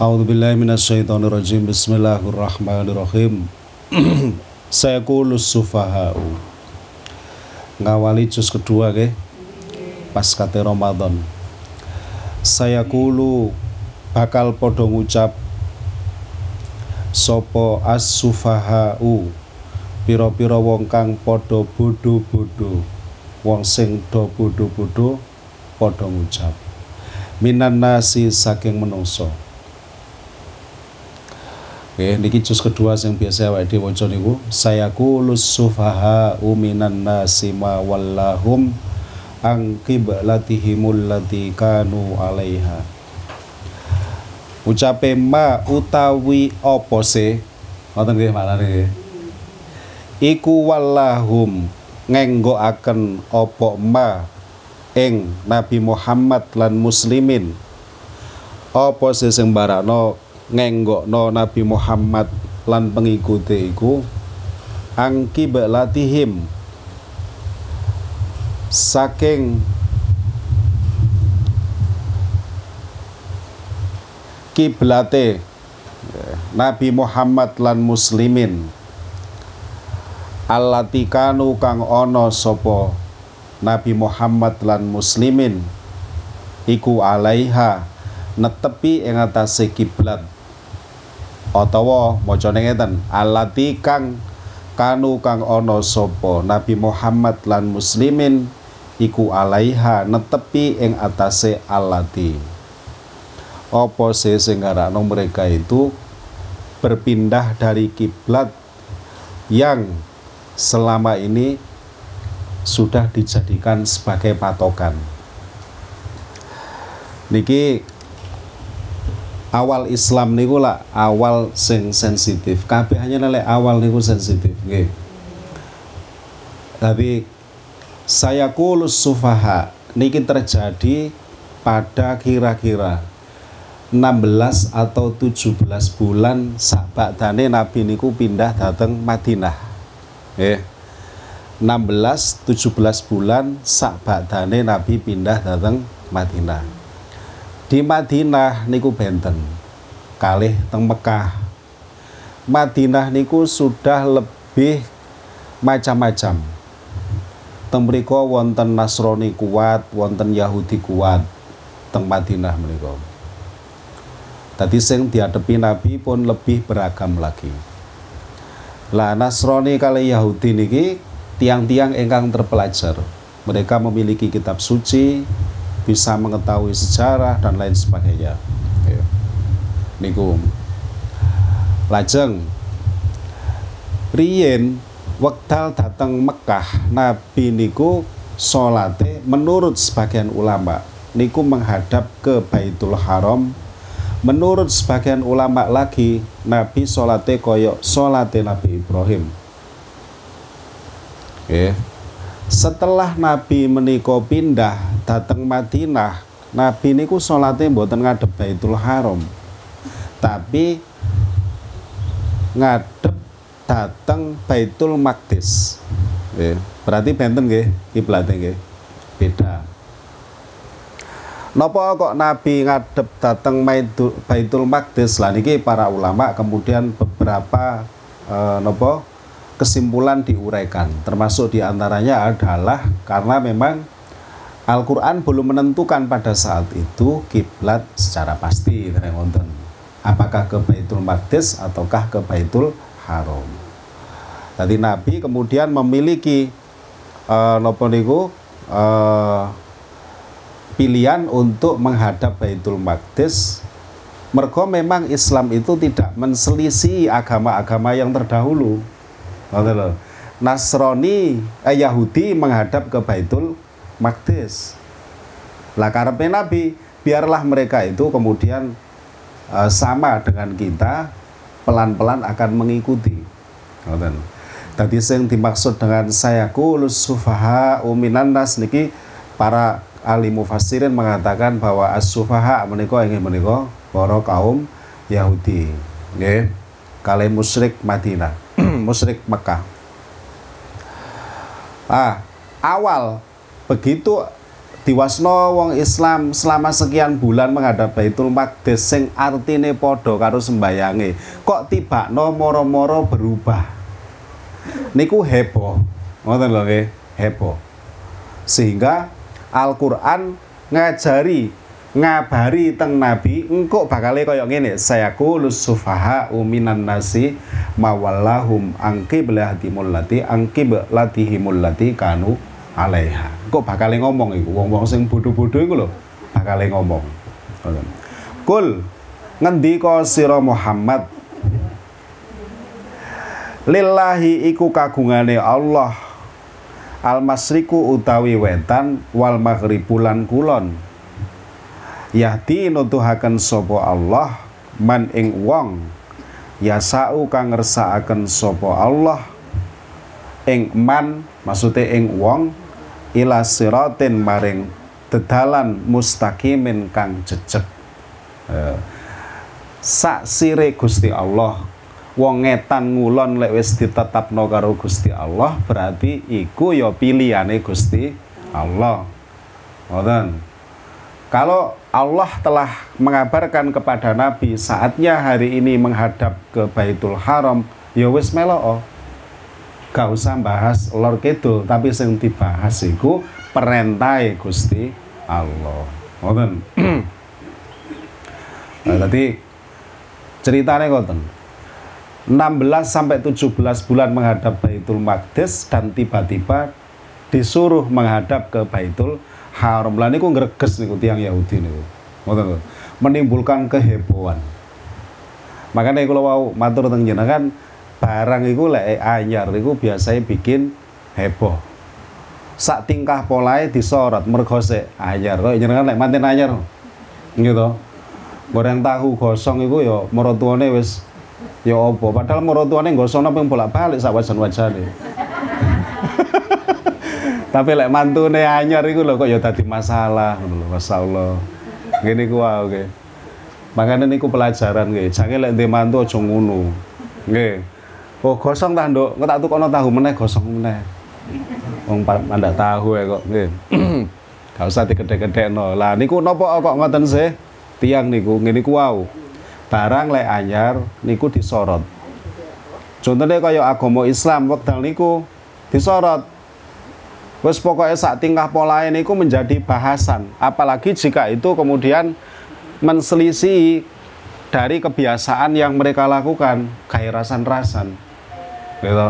A'udzubillahiminasyaitonirrajim Bismillahirrahmanirrahim. Saya kulus sufaha'u. Ngawali juz kedua ke Pas kate Ramadan. Saya kulu Bakal podo ngucap Sopo as sufaha'u Piro-piro wong kang podo bodo-bodo Wong sing do bodo-bodo Podo ngucap. Minan nasi saking menungso Oke, niki juz kedua yang biasa awake dhewe waca niku saya kulus sufaha uminan nasi ma wallahum ang qiblatihimul lati kanu alaiha. Ucape ma utawi apa se? Ngoten nggih maknane Iku wallahum ngenggokaken apa ma ing Nabi Muhammad lan muslimin. Apa sing sembarano ngenggokno Nabi Muhammad lan pengikuti iku angki belatihim saking kiblate Nabi Muhammad lan muslimin. Allatikanu kang ono sopo Nabi Muhammad lan muslimin iku alaiha netepi ing atase kiblat utawa macane ngeten alati kang kanu kang ana sapa? Nabi Muhammad lan muslimin iku alaiha netepi ing atase alati. Apa sih sing mereka itu? Berpindah dari kiblat yang selama ini sudah dijadikan sebagai patokan. Niki awal Islam niku lah awal sing sensitif. Kabeh hanya lele awal niku sensitif nggih. Tapi saya kulus sufaha niki terjadi pada kira-kira 16 atau 17 bulan dane Nabi niku pindah datang Madinah nggih. 16 17 bulan dane Nabi pindah datang Madinah di Madinah niku benten. Kalih teng Mekah. Madinah niku sudah lebih macam-macam. Teng mriku wonten Nasrani kuat wonten Yahudi kuat teng Madinah menika Tadi sing dihadapi Nabi pun lebih beragam lagi. Lah Nasrani kali Yahudi niki tiang-tiang ingkang terpelajar. Mereka memiliki kitab suci bisa mengetahui sejarah dan lain sebagainya ya. niku lajeng Rien wektal datang Mekah Nabi niku solate menurut sebagian ulama niku menghadap ke Baitul Haram menurut sebagian ulama lagi Nabi solate koyok solate Nabi Ibrahim Oke. Setelah Nabi meniko pindah datang Madinah Nabi niku salate mboten ngadep Baitul Haram. Tapi ngadep datang Baitul Maqdis. Berarti benten nggih kiblate nggih. Beda. Napa kok Nabi ngadep datang Baitul Maqdis? Lah niki para ulama kemudian beberapa eh, napa kesimpulan diuraikan. Termasuk di antaranya adalah karena memang Al-Quran belum menentukan pada saat itu kiblat secara pasti wonten. Apakah ke Baitul Maqdis ataukah ke Baitul Haram. Tadi Nabi kemudian memiliki uh, nopo niku uh, pilihan untuk menghadap Baitul Maqdis mergo memang Islam itu tidak menselisih agama-agama yang terdahulu. Nasrani eh, Yahudi menghadap ke Baitul Maktis. Lah karepe Nabi, biarlah mereka itu kemudian uh, sama dengan kita pelan-pelan akan mengikuti. Ngoten. Tadi yang dimaksud dengan saya kulus sufaha uminan nas niki para ahli mufassirin mengatakan bahwa as-sufaha menika ingin menika para kaum Yahudi. Nggih. Kali musyrik Madinah, musyrik Mekah. Ah, awal begitu diwasno wong Islam selama sekian bulan menghadap Baitul Maqdis sing artine padha karo sembayange kok tibakno moro-moro berubah? Niku heboh. Ngoten lho nggih. Heboh. Sehingga Al-Qur'an ngajari ngabari teng nabi engko bakale kaya ngene saya kulus sufaha uminan nasi mawallahum angki belahatimul lati angki belatihimul lati kanu alaiha. Kok bakal ngomong iku? Wong-wong sing bodho-bodho iku lho bakal ngomong. Kul ngendika sira Muhammad? Lillahi iku kagungane Allah. Al masriku utawi wetan wal maghribulan kulon. Yahdi nutuhaken sapa Allah man ing wong. Yasau kang ngersakaken sapa Allah. Ing man maksude ing wong ila siratin maring dedalan mustaqimin kang jejeg. Eh, sak sire Gusti Allah wong ngetan ngulon lek wis ditetapno karo Gusti Allah berarti iku ya pilihane Gusti Allah. Ngoten. Kalau Allah telah mengabarkan kepada Nabi saatnya hari ini menghadap ke Baitul Haram ya wis meloo gak usah bahas lor kidul tapi sing dibahas iku perintah Gusti Allah ngoten nah, tadi ceritanya ngoten 16 sampai 17 bulan menghadap Baitul Maqdis dan tiba-tiba disuruh menghadap ke Baitul Haram. Lah niku greges niku tiang Yahudi niku. Ngoten menimbulkan kehebohan. Makanya kalau mau matur teng jenengan barang itu lek anyar itu biasanya bikin heboh. Sak tingkah polai disorot mergo sik anyar. Kok jenengan lek manten anyar? Gitu goreng tahu gosong itu ya mertuane wis ya apa. Padahal mertuane gosong ping bolak-balik sak wajan-wajane. Tapi lek mantune anyar iku lho kok ya dadi masalah lho masyaallah ku wae oke makanya niku pelajaran nggih. Jange lek ndek mantu aja ngono nggih Oh gosong ta, Nduk. Engko tak tukono tahu meneh gosong meneh. Wong mandak tahu ya kok. Gak usah digedhe-gedhekno. Lah niku napa kok ngoten sih? Tiang niku ngene ku wau. Barang lek anyar niku disorot. Contohnya kaya agama Islam wekdal niku disorot. Wes pokoknya sak tingkah pola niku menjadi bahasan. Apalagi jika itu kemudian menselisih dari kebiasaan yang mereka lakukan, kayak rasan-rasan gitu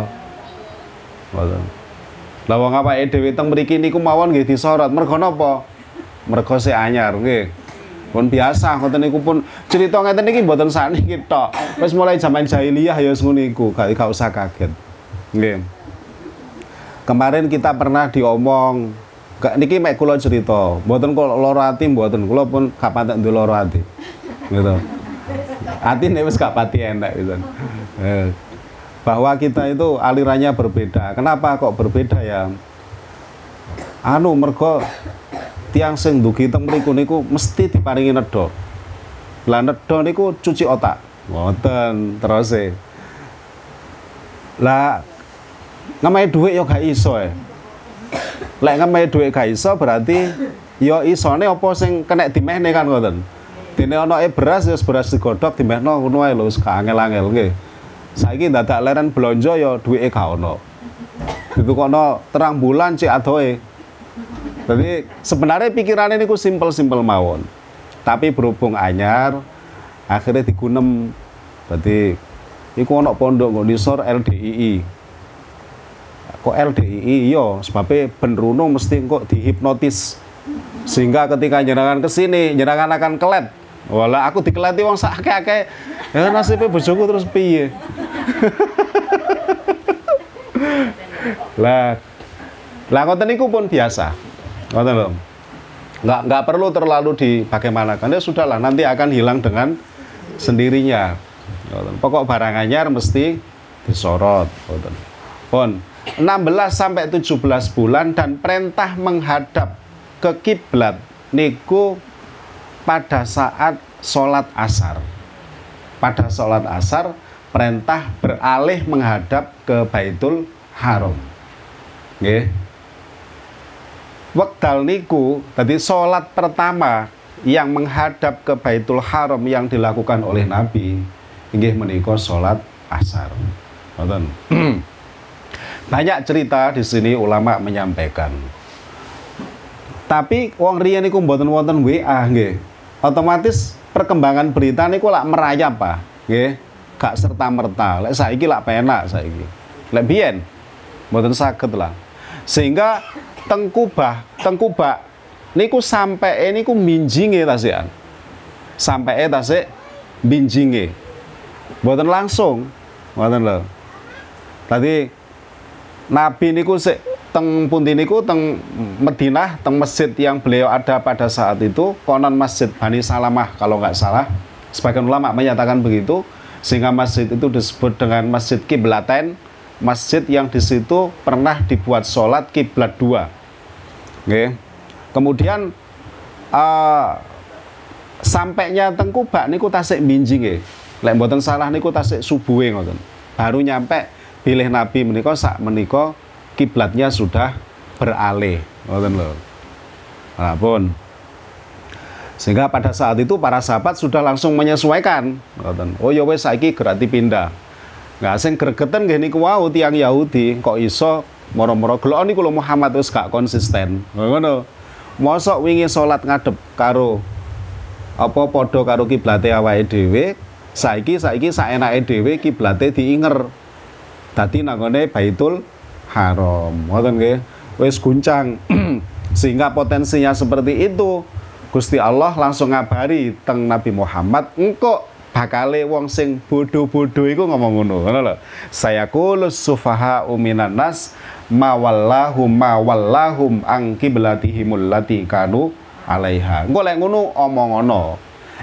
Mboten. Lah wong awake dhewe teng mriki niku mawon nggih disorot. Mergo napa? Mergo sik anyar nggih. Pun biasa ngoten niku pun cerita ngeten iki mboten saniki tok. Wis mulai zaman jahiliyah ya wis ngono iku, gak, gak usah kaget. Nggih. Kemarin kita pernah diomong Gak niki mek kula cerita, mboten kula lara ati mboten, kula pun gak patek lara ati. Gitu. Ati nek wis gak pati enak gitu. Bahwa kita itu alirannya berbeda. Kenapa kok berbeda ya? Anu mergo tiang sing dugi teng mriku niku mesti diparingi nedha. Lah nedha niku cuci otak. Ngoten terus e. Lah ngamai duit yo gak iso e. Lek ngamai duit gak iso berarti yo isone apa sing kena dimehne kan ngoten. Dene ana beras ya beras digodhog dimehno ngono ae lho wis angel-angel nggih saiki dadak leren blonjo ya duwike gak ono. Kono terang bulan cek adoe jadi sebenarnya pikirannya ini ku simpel-simpel mawon. Tapi berhubung anyar akhirnya digunem. Berarti iku ono pondok kok disor LDII kok LDII yo iya, sebabnya benruno mesti kok dihipnotis. Sehingga ketika jenengan ke sini jenengan akan kelet Wala aku dikeleti wong sak akeh-akeh. Ya nasibnya bojoku terus piye? lah lah ngoten niku pun biasa. Ngoten lho. Enggak enggak perlu terlalu dibagaimanakan. Ya sudahlah nanti akan hilang dengan sendirinya. Pokok barang anyar mesti disorot. Ngoten. Pun 16 sampai 17 bulan dan perintah menghadap ke kiblat niku pada saat sholat asar. Pada sholat asar, perintah beralih menghadap ke Baitul Haram. Nggih. niku tadi sholat pertama yang menghadap ke Baitul Haram yang dilakukan oleh Nabi inggih menika sholat asar. Banyak cerita di sini ulama menyampaikan. Tapi wong riyen niku mboten wonten WA nggih. Otomatis perkembangan berita niku lak merayap, Pak. Nggih. Gak serta merta. Lek saiki lak penak saiki. Lek biyen mboten saged lah. Sehingga tengkubah, tengkubah niku sampai niku minjinge tasian. Sampai tasik binjinge. Mboten langsung. Mboten lho. Tadi Nabi niku sik teng pundi niku teng Madinah teng masjid yang beliau ada pada saat itu konon masjid Bani Salamah kalau nggak salah. Sebagian ulama menyatakan begitu sehingga masjid itu disebut dengan masjid kiblaten masjid yang di situ pernah dibuat sholat kiblat dua. Oke. kemudian uh, sampainya teng Kubak niku tasik binjing nggih lek mboten salah niku tasik subuhe ngoten. Baru nyampe pilih Nabi menika sak menika kiblatnya sudah beralih ngoten lho. Nah, pun sehingga pada saat itu para sahabat sudah langsung menyesuaikan ngoten. Oh ya wis saiki gerati pindah. Nggak sing gregeten nggih niku wau tiyang Yahudi kok iso moro-moro gelok niku lho Muhammad wis gak konsisten. Ngono. Mosok wingi salat ngadep karo apa padha karo kiblate awake dhewe, saiki saiki saenake dhewe kiblate diinger dadi nangone Baitul Haram. Ngoten nggih. Wis guncang. Sehingga potensinya seperti itu. Gusti Allah langsung ngabari teng Nabi Muhammad engko bakale wong sing bodoh-bodoh iku ngomong ngono ngono lho saya kulus sufaha uminan nas mawallahum mawallahum ang kiblatihimul lati kanu alaiha engko lek ngono omong ngono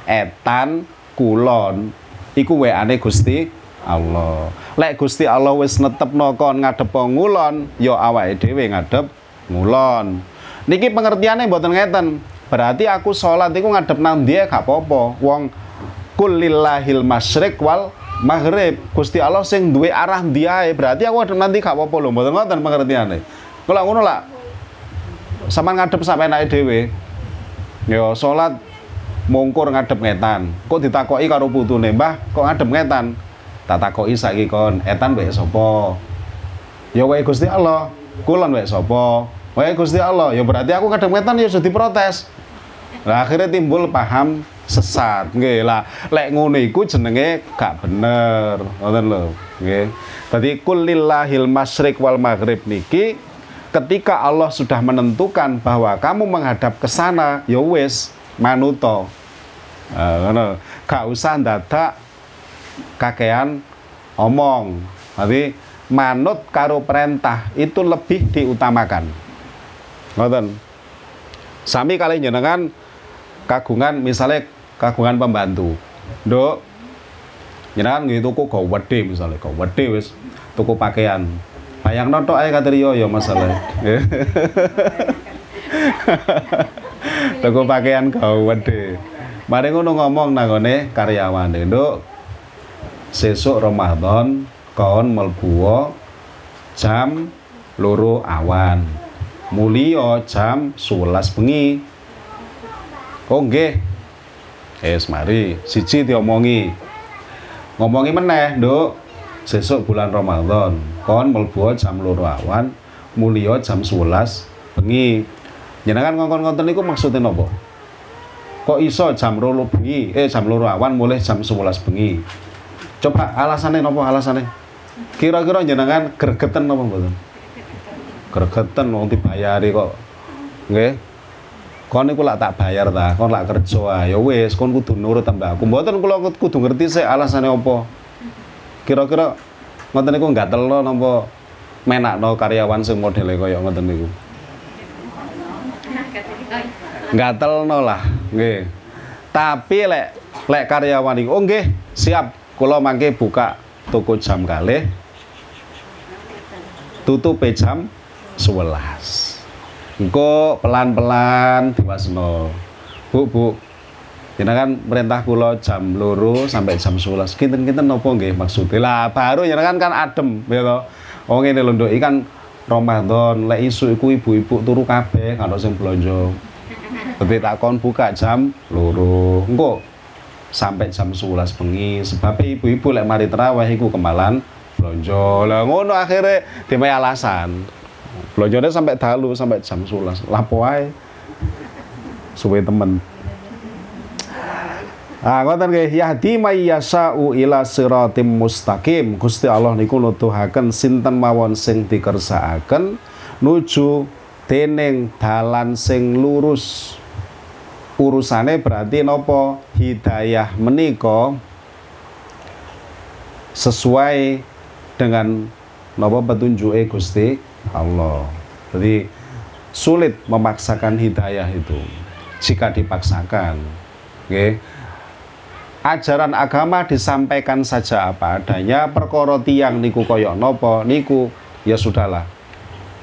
etan kulon iku weane Gusti Allah. Lek Gusti Allah wis netepno kon ngadep ngulon, ya awake dhewe ngadep ngulon. Niki pengertiannya mboten ngeten. Berarti aku sholat iku ngadep nang dia gak apa-apa. Wong kulillahil masyriq wal maghrib. Gusti Allah sing duwe arah ndiae. Berarti aku ngadep nanti gak apa-apa lho. Mboten ngoten. Kula ngono lah. Sama ngadep sampe enake dhewe. Ya sholat mungkur ngadep ngetan. Kok ditakoki karo putune, Mbah, kok ngadep ngetan? Tak takoki saiki kon etan wae sapa? Ya wae Gusti Allah kulon wae sapa? Wae Gusti Allah ya berarti aku kadang etan ya sudah diprotes nah akhirnya timbul paham sesat nggih. Lah lek ngono iku jenenge gak bener ngoten lho nggih. Dadi kulillahil masyriq wal maghrib niki ketika Allah sudah menentukan bahwa kamu menghadap ke sana ya wis manuto. Ngono. Gak usah dadak kakean omong. Tapi manut karo perintah itu lebih diutamakan. Ngoten. Sami kali jenengan kagungan misalnya kagungan pembantu. Nduk jenengan nggih tuku go wedhe misalnya go wedhe wis tuku pakaian. Bayang noto ae katriyo ya masalah. tuku pakaian go wedhe. Mari ngono ngomong nangone karyawane, Nduk, sesuk Ramadan kon melbuo jam loro awan. Mulio jam 11 bengi. Oh es mari. Siji diomongi. Ngomongi meneh nduk. Sesuk bulan Ramadan kon melbuo jam loro awan mulio jam 11 bengi. Jenengan ngongkon ngonten niku maksudnya nopo kok iso jam loro bengi? Eh jam loro awan mulai jam 11 bengi Coba alasannya nopo alasannya? Kira-kira jenengan gregetan nopo mboten? Gregetan wong dibayari kok. Nggih. Kon niku lak tak bayar ta, kon lak kerja ya wis kon kudu nurut tambah aku. Mboten kula kudu ngerti sih alasannya apa. Kira-kira ngoten niku gatelno napa menakno karyawan sing modele kaya ngoten niku. Gatelno lah, nggih. Tapi lek lek karyawan niku oh nggih, siap kula mangke buka toko jam kali tutup jam 11 engko pelan-pelan diwasno. Bu bu. Kan perintah kula jam loro sampai jam 11 kinten-kinten nopo nggih maksudnya lah baru jenengan kan adem ya oh ngene lho nduk. Ikan Ramadan. Lek isu iku ibu-ibu turu kabeh kalau sing blonjo. Tapi takon buka jam loro. Engko sampai jam 11 bengi sebab ibu-ibu lek mari terawih iku kemalan blonjo. Lah ngono akhirnya dimai alasan. Blonjone sampai dalu sampai jam 11. Lapo ae. Suwe temen. Ah ngoten nggih yahdi may yasau ila siratim mustaqim. Gusti Allah niku nuduhaken sinten mawon sing dikersakaken nuju dening dalan sing lurus. Urusane berarti nopo hidayah menika sesuai dengan nopo petunjuke Gusti Allah. Jadi sulit memaksakan hidayah itu jika dipaksakan. Oke. Okay ajaran agama disampaikan saja apa adanya perkara tiang niku koyok nopo niku ya sudahlah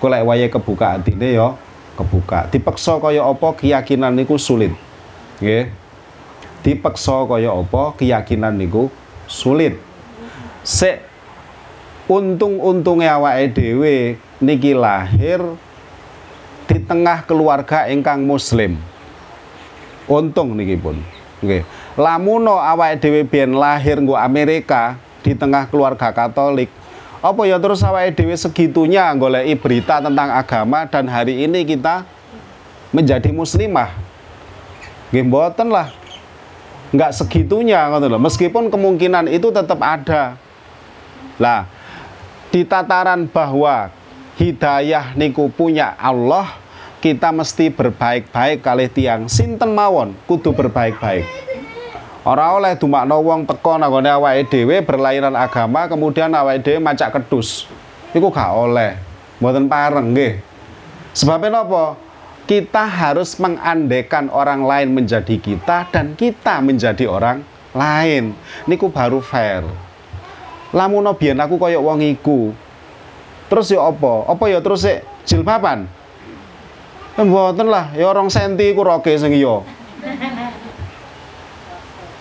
kulek waye kebuka atine yo kebuka. Dipeksa kaya apa? Keyakinan niku sulit. Nggih. Dipeksa kaya apa? Keyakinan niku sulit. Se untung-untunge awake dhewe niki lahir di tengah keluarga ingkang muslim. Untung niki pun. Nggih. Lamuno awake dhewe lahir nggo Amerika di tengah keluarga Katolik apa ya terus awake dhewe segitunya goleki berita tentang agama dan hari ini kita menjadi muslimah? Nggih lah. Nggak segitunya loh meskipun kemungkinan itu tetap ada. Lah di tataran bahwa hidayah niku punya Allah kita mesti berbaik-baik kali tiang sinten mawon? Kudu berbaik-baik Ora oleh dumakno wong teko nanggone awake dhewe berlainan agama kemudian awake dhewe macak kedus. Iku gak oleh. Mboten pareng nggih. Sebabnya apa? Kita harus mengandekan orang lain menjadi kita dan kita menjadi orang lain. Niku baru fair. Lamun biyen aku koyok wong iku. Terus ya apa? Apa ya terus sik jilbaban? Mboten lah, ya orang senti ku roke sing iya.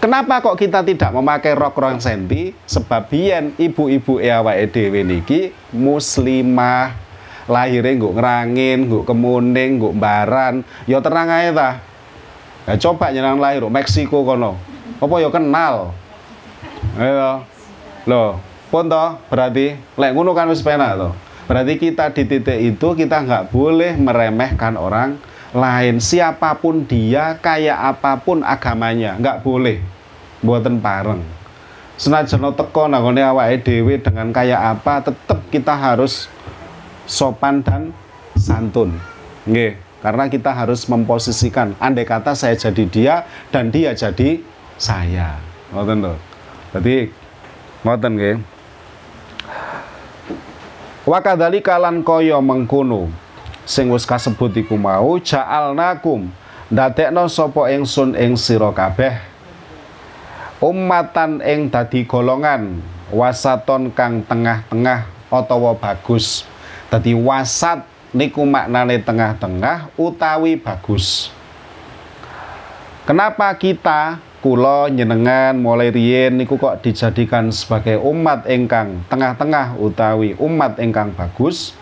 Kenapa kok kita tidak memakai rok rong senti? Sebab biyen ibu-ibu awake dhewe niki muslimah. Lahirnya nggak ngerangin, nggak kemuning, nggak baran. Ya terang aja ta. Ya coba nyenang lahir Meksiko kono. Apa ya kenal? Ayo. Loh, pun toh berarti lek ngono kan wis penak toh. Berarti kita di titik itu kita nggak boleh meremehkan orang lain siapa pun dia kayak apa pun agamanya nggak boleh buatan pareng. Senajan teko nangone awake dhewe dengan kayak apa tetap kita harus sopan dan santun. Nggih karena kita harus memposisikan. Andai kata saya jadi dia dan dia jadi saya. Ngoten to dadi ngoten nggih. Wakadali kalan koyo mengkono. Sing wis kasebut iku mau ja'alnakum. Ndadekno sapa ingsun ing sira kabeh ummatan ing dadi golongan wasaton kang tengah-tengah utawa bagus. Dadi wasat niku maknane tengah-tengah utawi bagus. Kenapa kita kula nyenengan mulai riyen niku kok dijadikan sebagai umat ingkang tengah-tengah utawi umat ingkang bagus?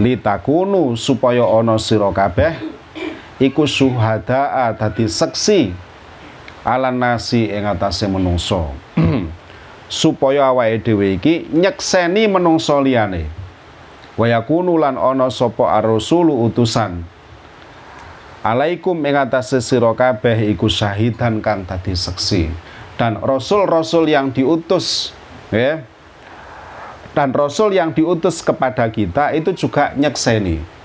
Litakunu supaya ana sira kabeh iku suhada dadi seksi ala nasi ing atase menungso. Supaya awake dhewe iki nyekseni menungso liyane. Wa yakunu lan ana sapa ar-rasulu utusan. Alaikum ing atase sira kabeh iku syahidan kang dadi seksi. Dan rasul-rasul yang diutus ya dan rasul yang diutus kepada kita itu juga nyekseni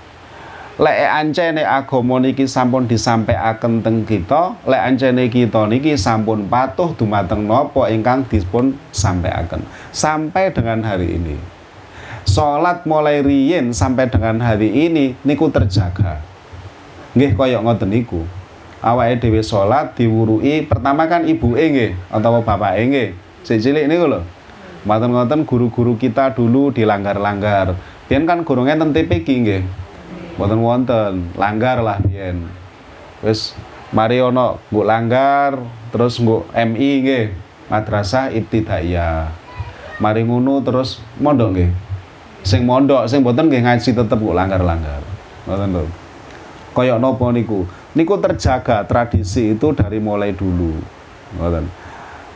lek ancene agama niki sampun disampaikan teng kita lek ancene kita niki sampun patuh dumateng napa ingkang dipun sampaikan. Sampai dengan hari ini. Salat mulai riyin sampai dengan hari ini niku terjaga. Nggih kaya ngoten niku. Awake dhewe salat diwurui pertama kan ibu nggih atau bapak nggih. Sik cilik niku lho. Ngoten-ngoten guru-guru kita dulu dilanggar-langgar. Biyen kan gurunge enten TPG nggih wonten wonten langgar lah biyen wis mari mbok langgar terus mbok MI nggih madrasah ibtidaiyah mari ngono terus mondok nggih Sing mondok, sing mboten nggih ngaji tetep kok langgar-langgar. Ngoten lho. Kaya napa niku? Niku terjaga tradisi itu dari mulai dulu. Ngoten.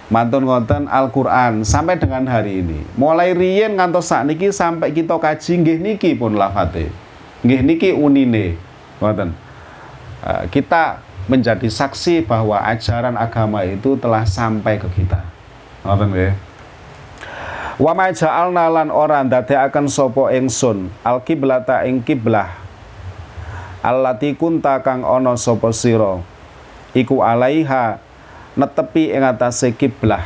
Mantun ngoten Al-Qur'an sampai dengan hari ini. Mulai riyen ngantos sakniki sampai kita kaji nggih niki pun lafate. Nggih niki unine. Ngoten. Eh, kita menjadi saksi bahwa ajaran agama itu telah sampai ke kita. Ngoten nggih. Wa ma ja'alna lan ora ndadekaken sapa ingsun al kiblata ing kiblah allati kunta kang ana sapa sira iku alaiha netepi ing atase kiblah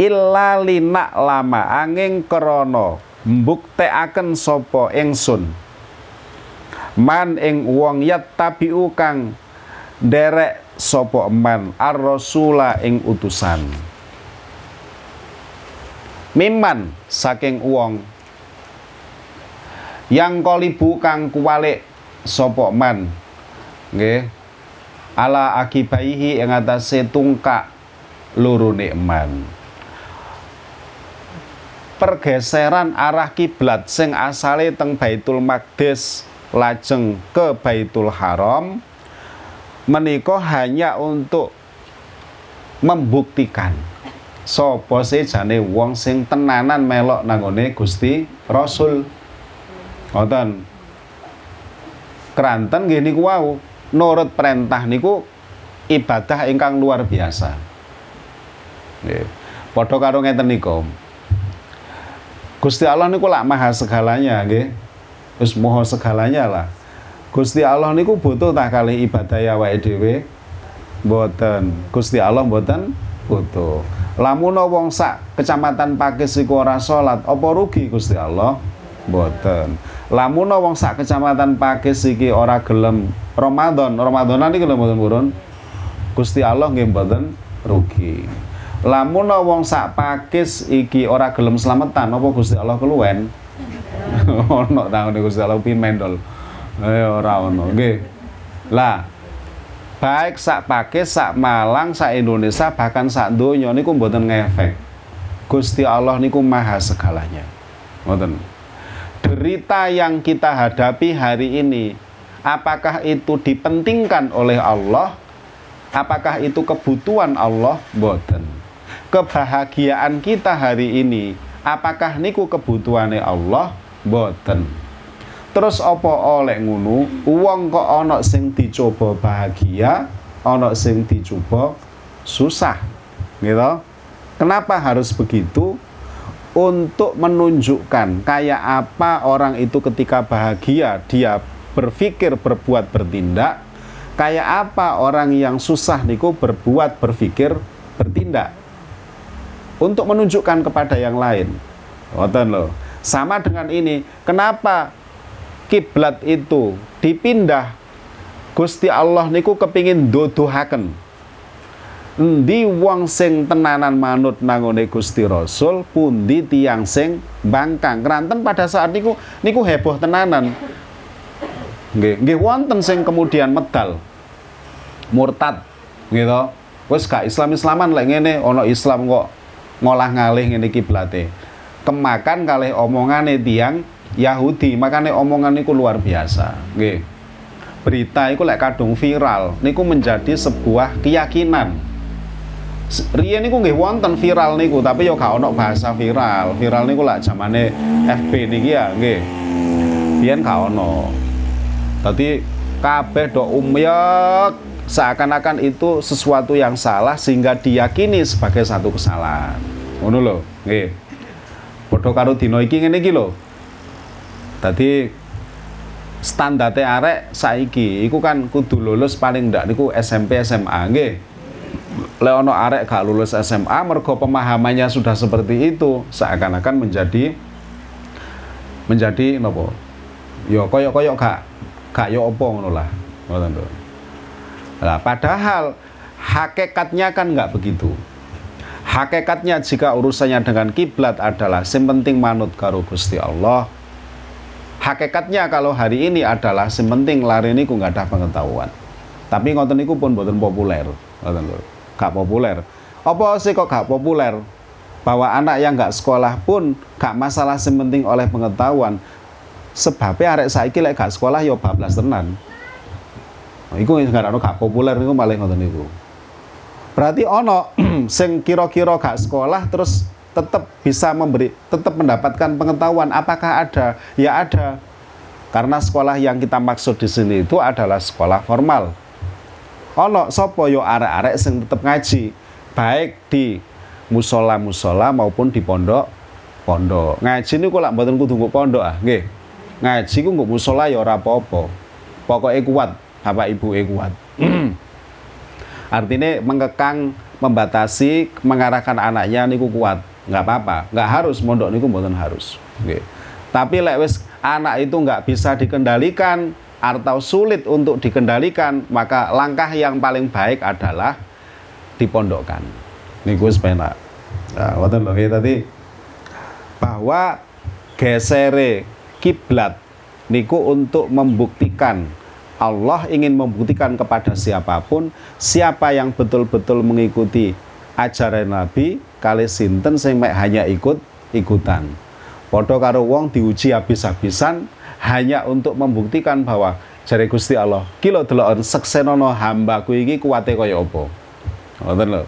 illa linak lama angin krana mbuktekaken sapa ingsun man ing wong yattabi'u kang derek sapa man ar-rasula ing utusan. Miman saking uang yang kolibu kang kuwalik sapa man? Nggih. Ala akibaihi ing atase tungkak lurune eman pergeseran arah kiblat sing asale teng Baitul Maqdis lajeng ke Baitul Haram menika hanya untuk membuktikan sapa sih jane wong sing tenanan melok nangone Gusti Rasul. Ngoten. Kranten nggih niku wau nurut perintah niku ibadah ingkang luar biasa. Nggih. Padha karo ngeten niku. Gusti Allah niku lak maha segalanya nggih. Wis moho segalanya lah. Gusti Allah niku butuh tak kali ibadah ya wae dhewe. Mboten. Gusti Allah mboten butuh. Lamun wong sak kecamatan Pakis iku ora salat, apa rugi Gusti Allah? Mboten. Lamun wong sak kecamatan Pakis iki ora gelem Ramadan, Ramadanan iki lho mboten purun. Gusti Allah nggih mboten rugi. Lamun wong sak Pakis iki ora gelem slametan, apa Gusti Allah keluwen? Ono tangone Gusti Allah pimendol. Eh ora ono, nggih. Lah, baik sak Pakis, sak Malang, sak Indonesia, bahkan sak donya niku mboten ngefek. Gusti Allah niku maha segalanya. Mboten. Derita yang kita hadapi hari ini, apakah itu dipentingkan oleh Allah? Apakah itu kebutuhan Allah? Mboten. Kebahagiaan kita hari ini, apakah niku kebutuhannya Allah? Mboten. Terus apa oleh ngono? Uang kok ana sing dicoba bahagia, ana sing dicoba susah. Gitu. Kenapa harus begitu? Untuk menunjukkan kayak apa orang itu ketika bahagia dia berpikir berbuat bertindak, kayak apa orang yang susah niku berbuat berpikir bertindak. Untuk menunjukkan kepada yang lain. Ngoten loh. Sama dengan ini, kenapa kiblat itu dipindah? Gusti Allah niku kepingin dodohaken endi wong sing tenanan manut nangone Gusti Rasul pundi tiang sing bangkang? Kranten pada saat niku niku heboh tenanan. Nggih nggih wonten sing kemudian medal. Murtad gitu. Wis gak Islam-islaman lek ngene ana Islam kok ngolah ngalih ngene kiblate kemakan kalih omongane tiang Yahudi makanya omongan niku luar biasa nggih. Berita itu lek kadung viral niku menjadi sebuah keyakinan. Riyen niku nggih wonten viral niku tapi yo gak ono bahasa viral. Viral niku lek zamane FB niki ya nggih. Biyen gak ono. Tadi kabeh do umyek seakan-akan itu sesuatu yang salah sehingga diyakini sebagai satu kesalahan ngono lho nggih padha karo dina iki ngene iki lho Tadi standarte arek saiki iku kan kudu lulus paling ndak niku SMP SMA nggih. Lek ono arek gak lulus SMA mergo pemahamannya sudah seperti itu, seakan-akan menjadi menjadi nopo? Yo koyok-koyok gak gak yo opo ngono lah. Ngoten Nah, padahal hakikatnya kan nggak begitu. Hakikatnya jika urusannya dengan kiblat adalah yang penting manut karo Gusti Allah, hakikatnya kalau hari ini adalah sementing lari niku nggak ada pengetahuan. Tapi ngoten niku pun boten populer. Ngoten lho gak populer. Apa sih kok gak populer? Bahwa anak yang nggak sekolah pun gak masalah sementing oleh pengetahuan. Sebabnya arek saiki lek gak sekolah ya bablas tenan. Iku gak ono gak populer niku malah ngoten niku berarti ono sing kira-kira gak sekolah terus tetap bisa memberi tetap mendapatkan pengetahuan. Apakah ada? Ya ada. Karena sekolah yang kita maksud di sini itu adalah sekolah formal. Ono sopo yo arek-arek sing tetap ngaji baik di musola musola maupun di pondok pondok. Ngaji ini kok mboten kudu nggo pondok ah nggih. Ngaji ku nggo musola ya ora apa-apa. Kuat bapak ibu e kuat artinya mengekang membatasi mengarahkan anaknya niku kuat. Nggak apa-apa. Nggak harus mondok niku mboten harus. Nggih. Tapi lek anak itu nggak bisa dikendalikan atau sulit untuk dikendalikan maka langkah yang paling baik adalah dipondokkan. Niku wis penak. Nah wonten tadi. Bahwa gesere kiblat niku untuk membuktikan Allah ingin membuktikan kepada siapa pun siapa yang betul-betul mengikuti ajaran Nabi kali sinten sing hanya ikut ikutan. Padha karo wong diuji habis-habisan hanya untuk membuktikan bahwa jare Gusti Allah, kilo delokon seksenono hambaku iki kuwate kaya apa. Ngoten lho.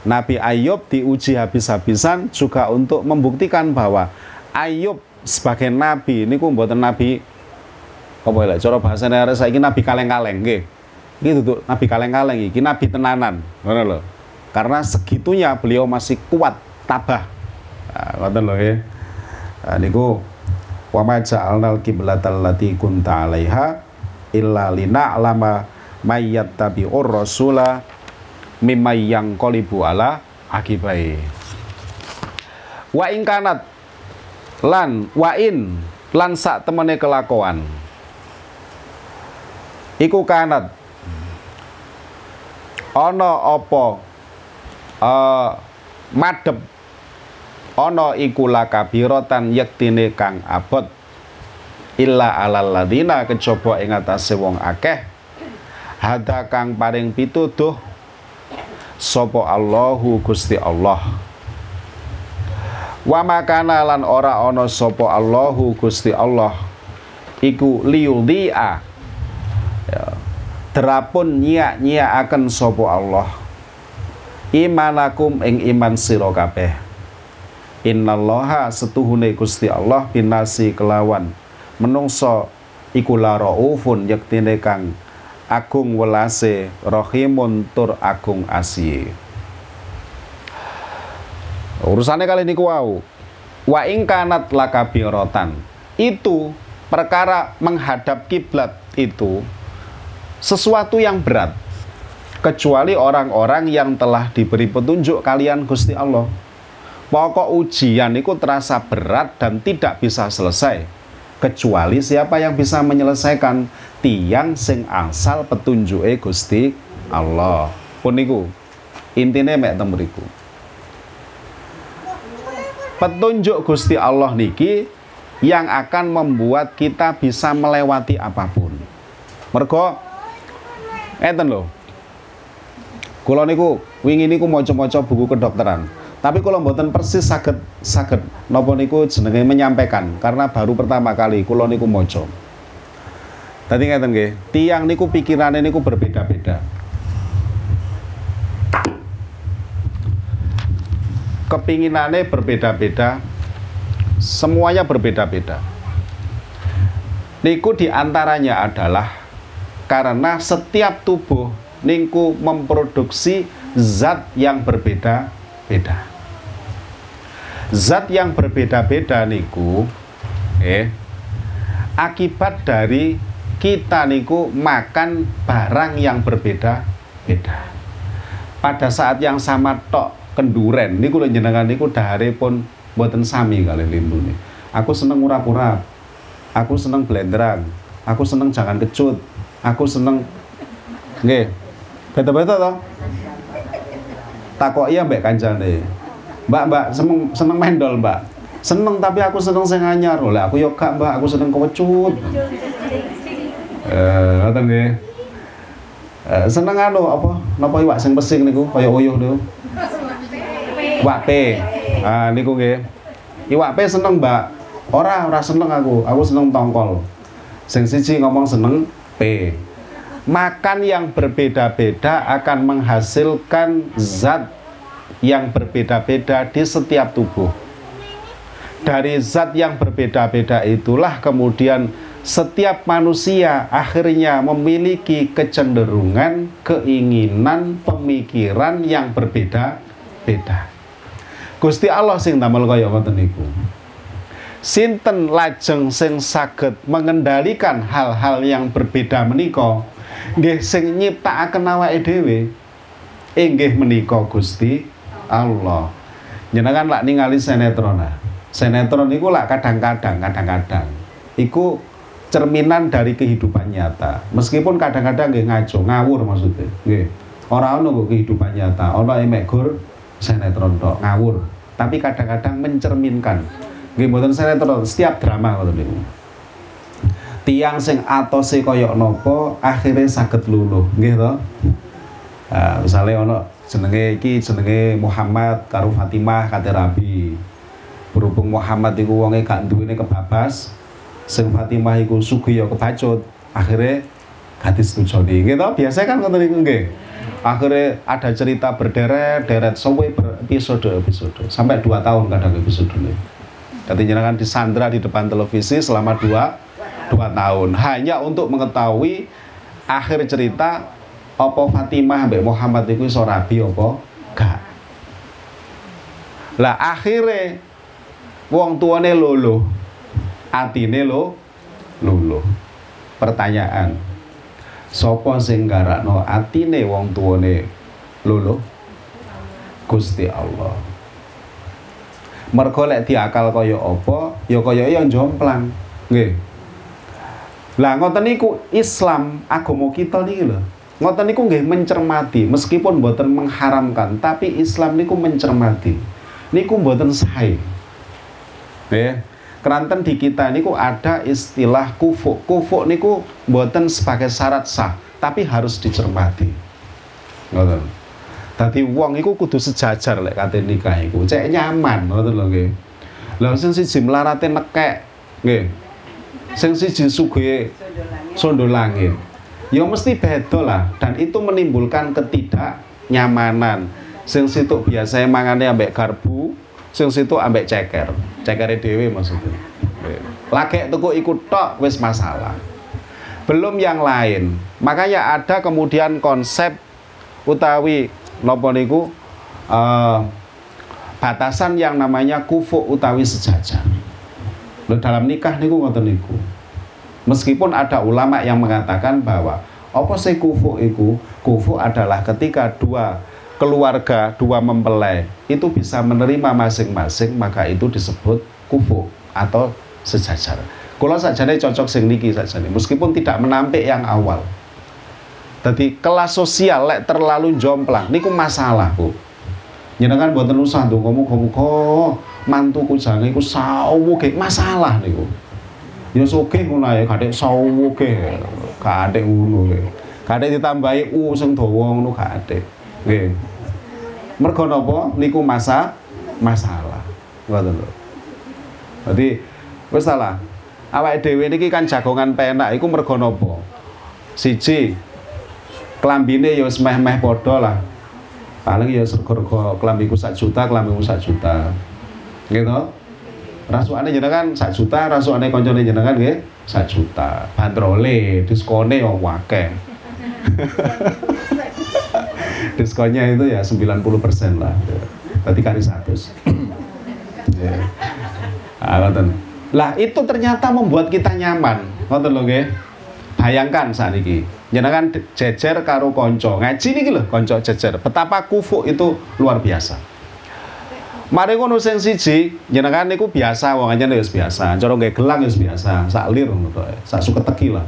Nabi Ayub diuji habis-habisan juga untuk membuktikan bahwa Ayub sebagai nabi niku mboten nabi apa ya cara bahasane arek saiki nabi kaleng-kaleng nggih. Iki duduk. Nabi kaleng-kaleng iki nabi tenanan ngono lho. Karena segitunya beliau masih kuat tabah. Nah, ngoten lho ya nah, niku wa ma ja'alnal qiblatal lati kunta 'alaiha illa lina'lama may yattabi'ur rasula mimma yang qalibu ala akibai. Wa ingkanat lan wa in lan sak temene kelakuan iku kanat ana apa? Uh, madhep. Ana iku lakabiratan yektine kang abot. Illa alal ladina kejaba ing atase wong akeh. Hada kang paring pituduh sapa Allahu Gusti Allah. Wa makana lan ora ana sapa Allahu Gusti Allah. Iku liudhi'a ya, terapun nyiak akan sopo Allah. Imanakum ing iman sira kabeh. Innallaha setuhune Gusti Allah binasi kelawan. Menungso iku la raufun yektine kang agung welase rahimun tur agung asiye. Urusannya kali ini wau. Wa ing kanat lakabiratan. Itu perkara menghadap kiblat itu sesuatu yang berat kecuali orang-orang yang telah diberi petunjuk kalian Gusti Allah. Pokok ujian itu terasa berat dan tidak bisa selesai kecuali siapa yang bisa menyelesaikan tiang sing asal petunjuk Gusti Allah. Pun niku intine mek temriku. Petunjuk Gusti Allah niki yang akan membuat kita bisa melewati apa pun. Mergo Enten lho. Kula niku wingi niku maca-maca buku kedokteran. Tapi kula mboten persis saged saged napa niku jenenge menyampaikan karena baru pertama kali kula niku maca. Tadi ngeten nggih, tiang niku pikirane niku berbeda-beda. Kepinginannya berbeda-beda, semuanya berbeda-beda. Niku di antaranya adalah karena setiap tubuh ningku memproduksi zat yang berbeda-beda. Zat yang berbeda-beda niku eh akibat dari kita niku makan barang yang berbeda-beda. Pada saat yang sama tok kenduren niku lho jenengan niku dahare pun mboten sami kali nih. Aku seneng urap-urap. Aku seneng blenderan. Aku seneng jangan kecut aku seneng. Nggih. Beda-beda takok iya mbak kancane. Mbak mbak seneng seneng mendol mbak. Seneng tapi aku seneng sing anyar. Oleh aku yo gak mbak. Aku seneng kewecut. Eh ngoten nggih. Eh, seneng anu apa? Napa iwak sing pesing niku? Kaya uyuh niku. Iwak P. Ah niku nggih. Iwak P seneng, Mbak. Ora, ora seneng aku. Aku seneng tongkol. Sing siji ngomong seneng P. Makan yang berbeda-beda akan menghasilkan zat yang berbeda-beda di setiap tubuh. Dari zat yang berbeda-beda itulah kemudian setiap manusia akhirnya memiliki kecenderungan, keinginan, pemikiran yang berbeda-beda. Gusti Allah sing damel kaya ngoten niku. Sinten lajeng sing saged mengendalikan hal-hal yang berbeda menika nggih sing nyiptakaken awake dhewe inggih menika Gusti Allah. Jenengan lak ningali sinetron. Sinetron niku lak kadang-kadang kadang-kadang iku cerminan dari kehidupan nyata. Meskipun kadang-kadang nggih ngaco, ngawur maksudnya. Nggih. Ora ono kehidupan nyata, ono emek gur sinetron tok ngawur tapi kadang-kadang mencerminkan nggih mboten sinetron setiap drama ngoten niku tiang sing atose kaya napa akhirnya saged luluh. Nggih to? Nah, misalnya ono jenenge iki jenenge Muhammad karo Fatimah kate rabi. Berhubung Muhammad iku wonge gak duwene kebabas sing Fatimah iku sugih ya kebacut akhirnya gak disetujoni. Nggih to? Biasa kan ngoten niku nggih. Akhirnya ada cerita berderet-deret sampai berepisode-episode sampai dua tahun kadang episode ini jadi kan disandra di depan televisi selama dua, dua tahun. Hanya untuk mengetahui akhir cerita apa Fatimah Mbak Muhammad itu sorabi apa? Gak. Lah akhirnya wong tuane lolo atine lo lolo pertanyaan Sopo sing garakno atine wong tuane luluh? Gusti Allah. Mergo lek diakal kaya apa, ya kaya yang jomplang. Nggih. Lah ngoten niku Islam agama kita niki lho. Ngoten niku nggih mencermati meskipun mboten mengharamkan, tapi Islam niku mencermati. Niku mboten sae. Nggih. Keranten di kita niku ada istilah kufu. Kufu niku buatan sebagai syarat sah, tapi harus dicermati. Ngoten. Dadi wong iku kudu sejajar lek kate nikah iku. Cek nyaman ngoten lho nggih. Lah sing siji mlarate nekek nggih. Sing siji sugih sondo langit. Ya mesti beda lah dan itu menimbulkan ketidaknyamanan. Sing situ biasanya mangane ambek garbu, sing situ ambek ceker cekere dewe maksudnya lagi tuku ikut tok wis masalah belum yang lain makanya ada kemudian konsep utawi nopo niku uh, batasan yang namanya kufu utawi sejajar Loh, dalam nikah niku ngoten niku meskipun ada ulama yang mengatakan bahwa apa sih kufu iku kufu adalah ketika dua keluarga dua mempelai itu bisa menerima masing-masing maka itu disebut kufu atau sejajar. Kalau sajane cocok sing niki sajane meskipun tidak menampik yang awal. Jadi kelas sosial lek terlalu jomplang niku masalah, Bu. Jenengan buatan usah tuh kamu kok mantuku jangan iku sawu ke masalah niku. Ya soge ngono ya kadek sawu ke, kadek ngono ya. Kadek ditambahi u sing dawa ngono kadek. Nggih. Mergo napa niku masa masalah. Ngoten lho. Dadi wis salah. Awake dhewe niki kan jagongan penak iku mergo napa? Siji klambine ya wis meh-meh padha lah. Paling ya sego-rego klambiku sak juta, klambiku sak juta. Gitu. Rasukane jenengan sak juta, rasukane kancane jenengan nggih sak juta. Bandrole, diskone yo akeh. diskonnya itu ya 90% lah berarti kali 100 ya. Ah, lah itu ternyata membuat kita nyaman ngoten lho nggih bayangkan saat ini jenengan jejer karo konco ngaji niki lho konco jejer betapa kufu itu luar biasa Mari ngono sing siji, jenengan niku biasa wong aja wis biasa. Cara nggih gelang wis biasa, sak lir ngono to. Sak suket teki lah.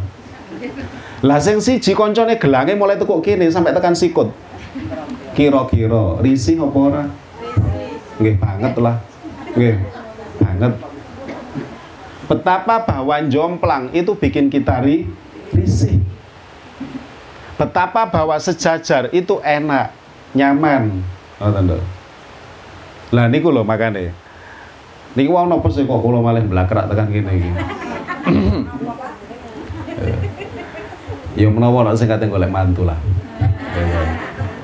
Lah sing siji koncone gelange mulai tekuk kene sampai tekan sikut. Kira-kira risih apa ora? Nggih banget lah. Nggih. Banget. Betapa bawan jomplang itu bikin kita ri, risih. Betapa bahwa sejajar itu enak, nyaman. Oh, Lah niku lho makane. Niku wong napa sih kok kula malih blakrak tekan kene iki. ya menawa nek sing kate golek mantu lah.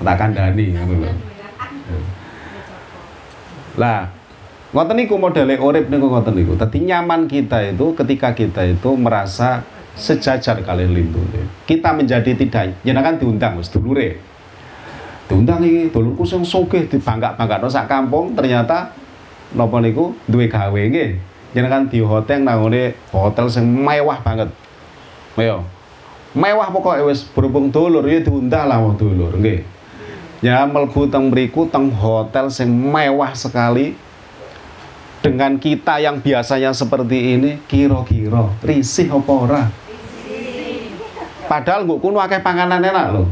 Tak kandhani ngono lho. Lah, ngoten niku modele urip niku ngoten niku. Dadi nyaman kita itu ketika kita itu merasa sejajar kali lindungi. Kita menjadi tidak, jenengan diundang wis dulure. Diundang iki dulurku sing sugih dibangga-banggakno sak kampung ternyata napa niku duwe gawe nggih. Jenengan di hotel nangone hotel sing mewah banget. Ayo. Mewah pokoknya wis berhubung dulur ya diundang lah wong dulur nggih. Ya mlebu teng mriku teng hotel sing mewah sekali dengan kita yang biasanya seperti ini kira-kira risih apa ora? Padahal mbok kuno akeh panganan enak lho.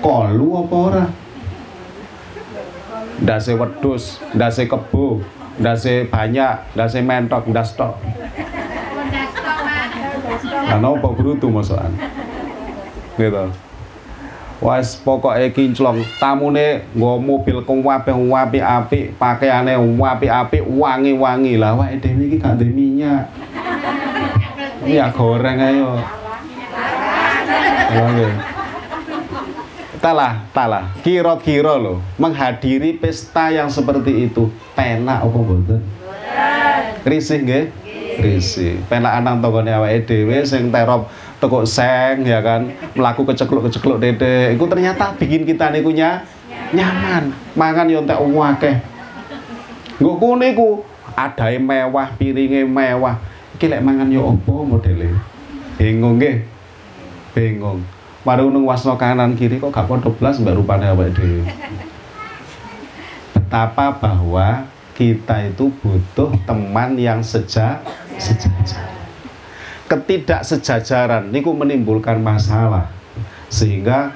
Kolu apa ora? Ndase wedhus, ndase kebo, ndase banyak, ndase mentok, ndas tok. Lah napa brutu masakan? Gitu. Wes pokoke kinclong, tamune nggo mobil kang apik apik, pakaiane apik-apik, wangi-wangi. Lah dhewe iki gak duwe minyak. Ya goreng ayo. Oke. Talah, talah. Kira-kira loh, menghadiri pesta yang seperti itu, penak apa mboten? Risih nggih? Risih. Penak anang tongone awake dhewe sing terop tekuk seng ya kan, melaku kecekluk-kecekluk dede. Iku ternyata bikin kita niku nyaman. Mangan yo entek akeh. Nggo kene iku adae mewah, piringe mewah. Iki lek mangan yo apa modele? Bingung nggih? Bingung. Mari nang wasno kanan kiri kok gak padha blas mbak rupane awake dhewe. Betapa bahwa kita itu butuh teman yang seja sejajar. Ketidaksejajaran niku menimbulkan masalah. Sehingga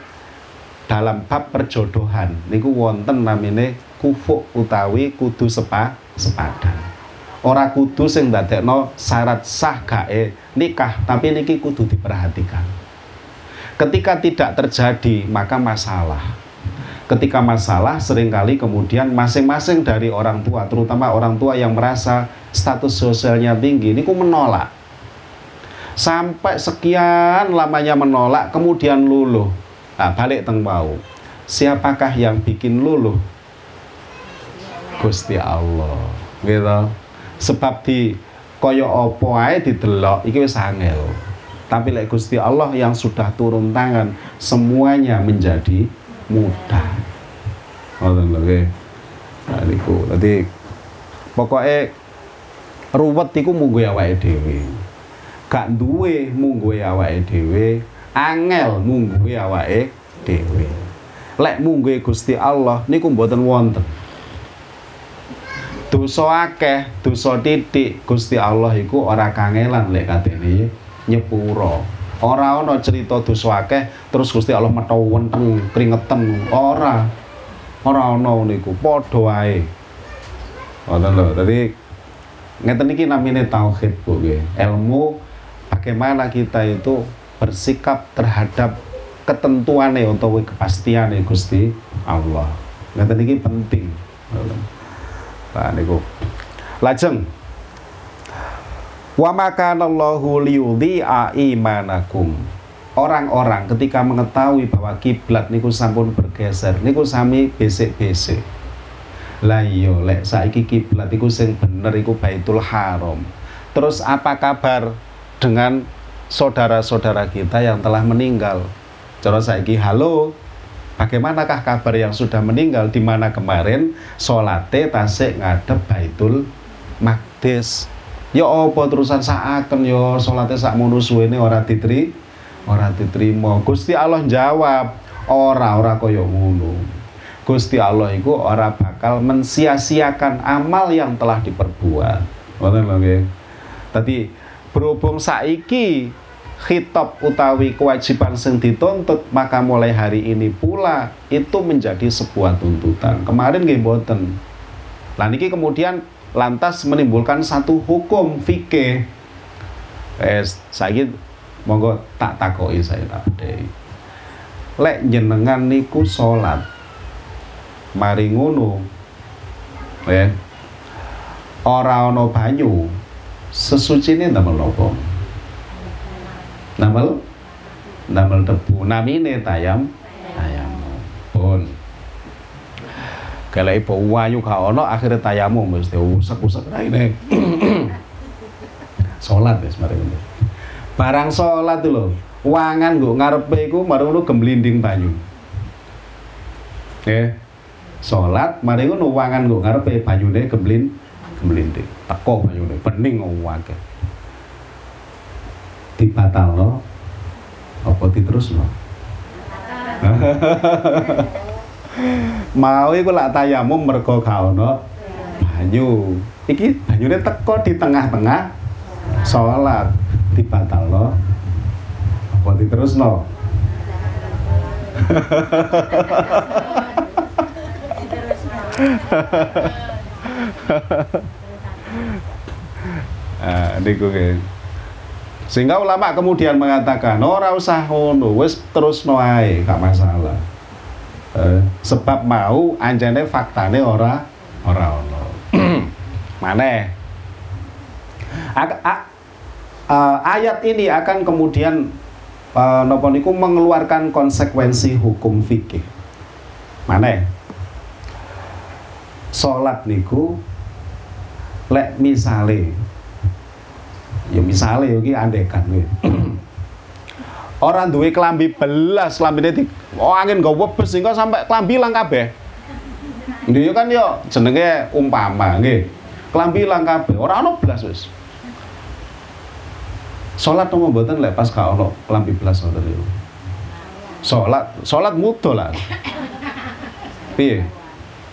dalam bab perjodohan niku wonten namine kufuk utawi kudu sepa sepadan. Ora kudu sing ndadekno syarat sah gae nikah tapi niki kudu diperhatikan Ketika tidak terjadi, maka masalah. Ketika masalah, sering kali kemudian masing-masing dari orang tua, terutama orang tua yang merasa status sosialnya tinggi, ini ku menolak. Sampai sekian lamanya menolak, kemudian luluh. Nah, balik teng bau. Siapakah yang bikin luluh? Gusti Allah. Gitu. Sebab di koyo opo ae didelok iki wis angel. Tapi lek Gusti Allah yang sudah turun tangan, semuanya menjadi mudah. Ngoten lho nggih. Nah niku. Dadi pokoke ruwet iku munggo awake dhewe. Gak duwe munggo awake dhewe, angel munggo awake dhewe. Lek munggo Gusti Allah niku mboten wonten. Dosa akeh, dosa titik Gusti Allah iku ora kangelan lek katene nyepuro ora ana cerita dosa akeh terus Gusti Allah metho wenteng kringeten ora. Ora ana niku padha wae. Ngoten lho dadi ngeten iki namine tauhid Bu nggih. Ilmu bagaimana kita itu bersikap terhadap ketentuannya untuk kepastian Gusti Allah. Ngeten iki penting. Nah niku. Lajeng Wa makanallahu liyudhi'a imanakum. Orang-orang ketika mengetahui bahwa kiblat niku sampun bergeser, niku sami besek-besek. Lah iya lek saiki kiblat iku sing bener iku Baitul Haram. Terus apa kabar dengan saudara-saudara kita yang telah meninggal? Cara saiki halo, bagaimanakah kabar yang sudah meninggal di mana kemarin salate tasik ngadep Baitul Maqdis ya apa terusan saaken ya salate sak mono suwene ora ditri ora diterima. Gusti Allah jawab ora ora kaya ngono. Gusti Allah iku ora bakal mensia-siakan amal yang telah diperbuat. Ngoten lho nggih. Tadi berhubung saiki khitab utawi kewajiban sing dituntut maka mulai hari ini pula itu menjadi sebuah tuntutan. Kemarin nggih mboten. Lah niki kemudian lantas menimbulkan satu hukum fikih. Eh, saya monggo tak takoi saya tak. Lek jenengan niku salat. Mari ngono Ya. Ora ana banyu, sesucine ndamel napa? Ndamel ndamel debu. Namine tayam tayamum. Pun. Kalau ibu wayu gak ono akhirnya tayamum mesti usek-usek raine. Salat wis mari. Barang salat lho, wangan nggo ngarepe iku mari ngono gemblinding banyu. Nggih. Salat mari ngono wangan nggo ngarepe banyune gemblin gemblinding. Teko banyune bening akeh. Dibatalno apa diterusno? mau iku lak tayamum mergo ono banyu. Iki banyune teko di tengah-tengah salat dibatalno apa diterusno? Ah, niku Sehingga ulama kemudian mengatakan, ora usah ngono, wis terus ae, gak masalah. Eh, sebab mau anjane faktane ora ora ono. Maneh. Ayat ini akan kemudian uh, nopo niku mengeluarkan konsekuensi hukum fikih. Maneh. Salat niku lek misale ya misale iki andekan kuwi. Orang duwe kelambi belas, klambine di oh angin gak webes sehingga sampai kelambi ilang kabeh. Nggih kan yo jenenge umpama nggih. Kelambi ilang kabeh, ora ono belas wis. Salat nopo mboten lek pas gak ono kelambi belas ngoten niku. Salat, salat mudo lah. Piye?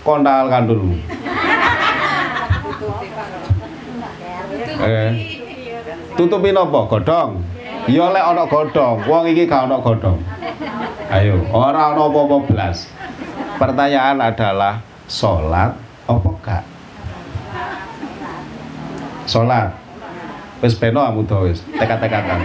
Kondal kandul. Eh. Tutupi nopo? Godhong. Ya lek ana godhong, wong iki gak ana godhong. Ayo, ora ana apa-apa blas. Pertanyaan adalah salat apa gak? Salat. Wis beno amuda wis, tekad-tekatan.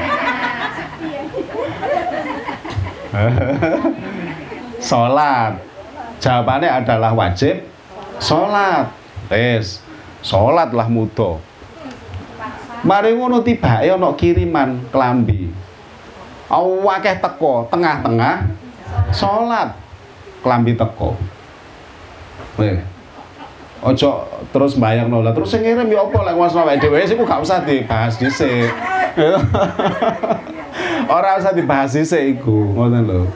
salat. Jawabannya adalah wajib salat. Wis, salatlah muda. Mari ngono tibake ana kiriman klambi. Awakeh teko tengah-tengah salat. Klambi teko. Weh. Ojo terus bayang lah. Terus sing ngirim ya apa lek wasna awake dhewe iku gak usah dibahas dhisik. Ora usah dibahas dhisik iku, ngoten lho.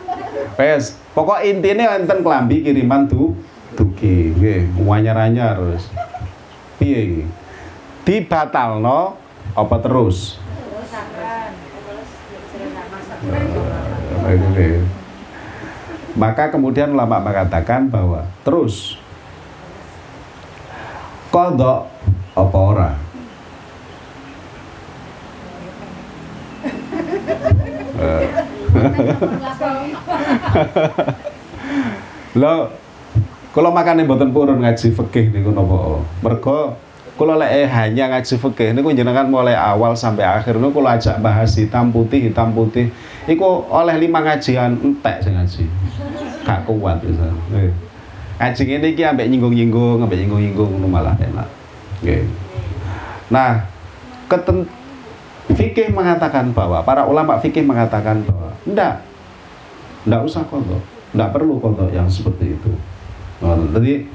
Wes, pokok intine enten klambi kiriman tu dugi, nggih, anyar-anyar terus. Piye iki? Dibatalno apa terus? Maka kemudian ulama mengatakan bahwa terus kodok apa ora? Lo kalau makan mboten purun ngaji fikih niku napa? Mergo kalau lek hanya ngaji fikih niku jenengan mulai awal sampai akhir niku kalau ajak bahas hitam putih hitam putih. Iku oleh lima ngajian entek sing ngaji. Gak kuat bisa eh. ngaji ini iki ambek nyinggung-nyinggung ambek nyinggung-nyinggung malah enak. Okay. nah keten fikih mengatakan bahwa para ulama fikih mengatakan bahwa ndak. Ndak usah kodok. Ndak perlu kodok yang seperti itu. Jadi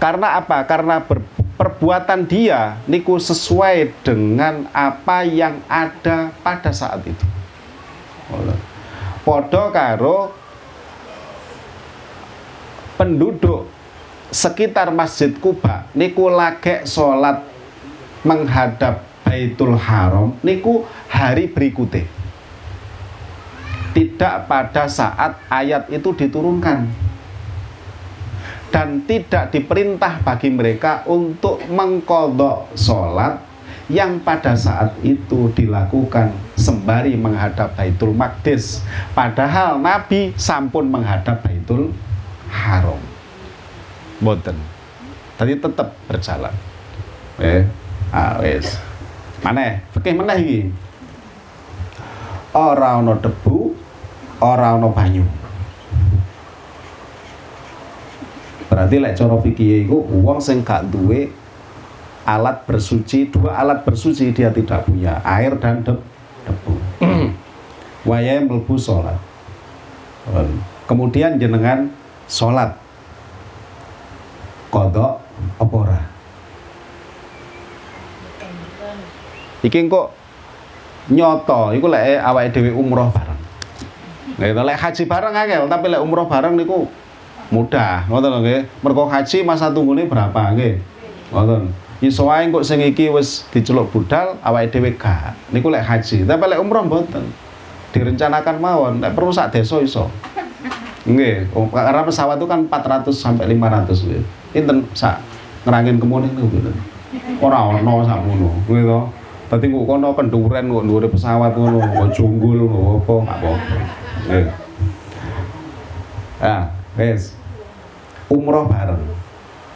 karena apa? Karena ber, perbuatan dia niku sesuai dengan apa yang ada pada saat itu. Podo karo penduduk sekitar Masjid Kuba niku lagi sholat menghadap Baitul Haram niku hari berikutnya. Tidak pada saat ayat itu diturunkan dan tidak diperintah bagi mereka untuk mengkodok sholat yang pada saat itu dilakukan sembari menghadap Baitul Maqdis. Padahal Nabi sampun menghadap Baitul Haram. Boten tadi tetap berjalan. Eh awes mana fikih mana ini orang no debu orang no banyu Berarti lek cara fikih iku wong sing gak duwe alat bersuci, dua alat bersuci dia tidak punya, air dan deb, debu. Wayahe mlebu salat. Kemudian jenengan salat. Kodok apa ora? Iki kok nyoto iku lek awake dhewe umroh bareng. Lek lek haji bareng angel, tapi lek umroh bareng niku mudah. Ngoten nggih. Mergo haji masa tunggune berapa nggih? Ngoten. Iso wae kok sing iki wis diceluk budal awake dhewe gak. Niku lek haji. Tapi lek umroh mboten. Direncanakan mawon. Lek perlu sak desa iso. Nggih. Oh, karena pesawat itu kan 400 sampai 500 nggih. Pinten sak ngerangin kemune niku pinten ora ono sakmono kuwi to. Dadi kok kono kenduren kok dhuwure pesawat ngono kok junggul kok apa apa-apa. Nggih. Ah wes umroh bareng.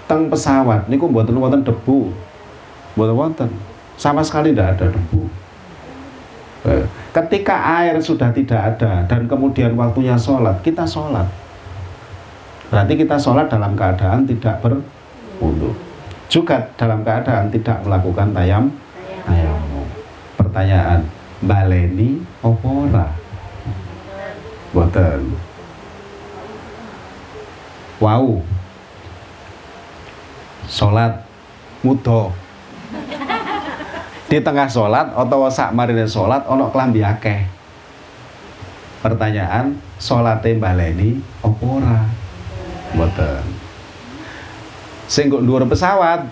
Teng pesawat niku mboten wonten debu. Mboten wonten. Sama sekali tidak ada debu. Eh, ketika air sudah tidak ada dan kemudian waktunya sholat kita sholat. Berarti kita sholat dalam keadaan tidak berwudu juga dalam keadaan tidak melakukan tayam pertanyaan baleni opora boten wow sholat mudo di tengah sholat atau sak marine sholat ono klambi akeh. Pertanyaan sholate baleni opo ora? Mboten. Sing kok dhuwur pesawat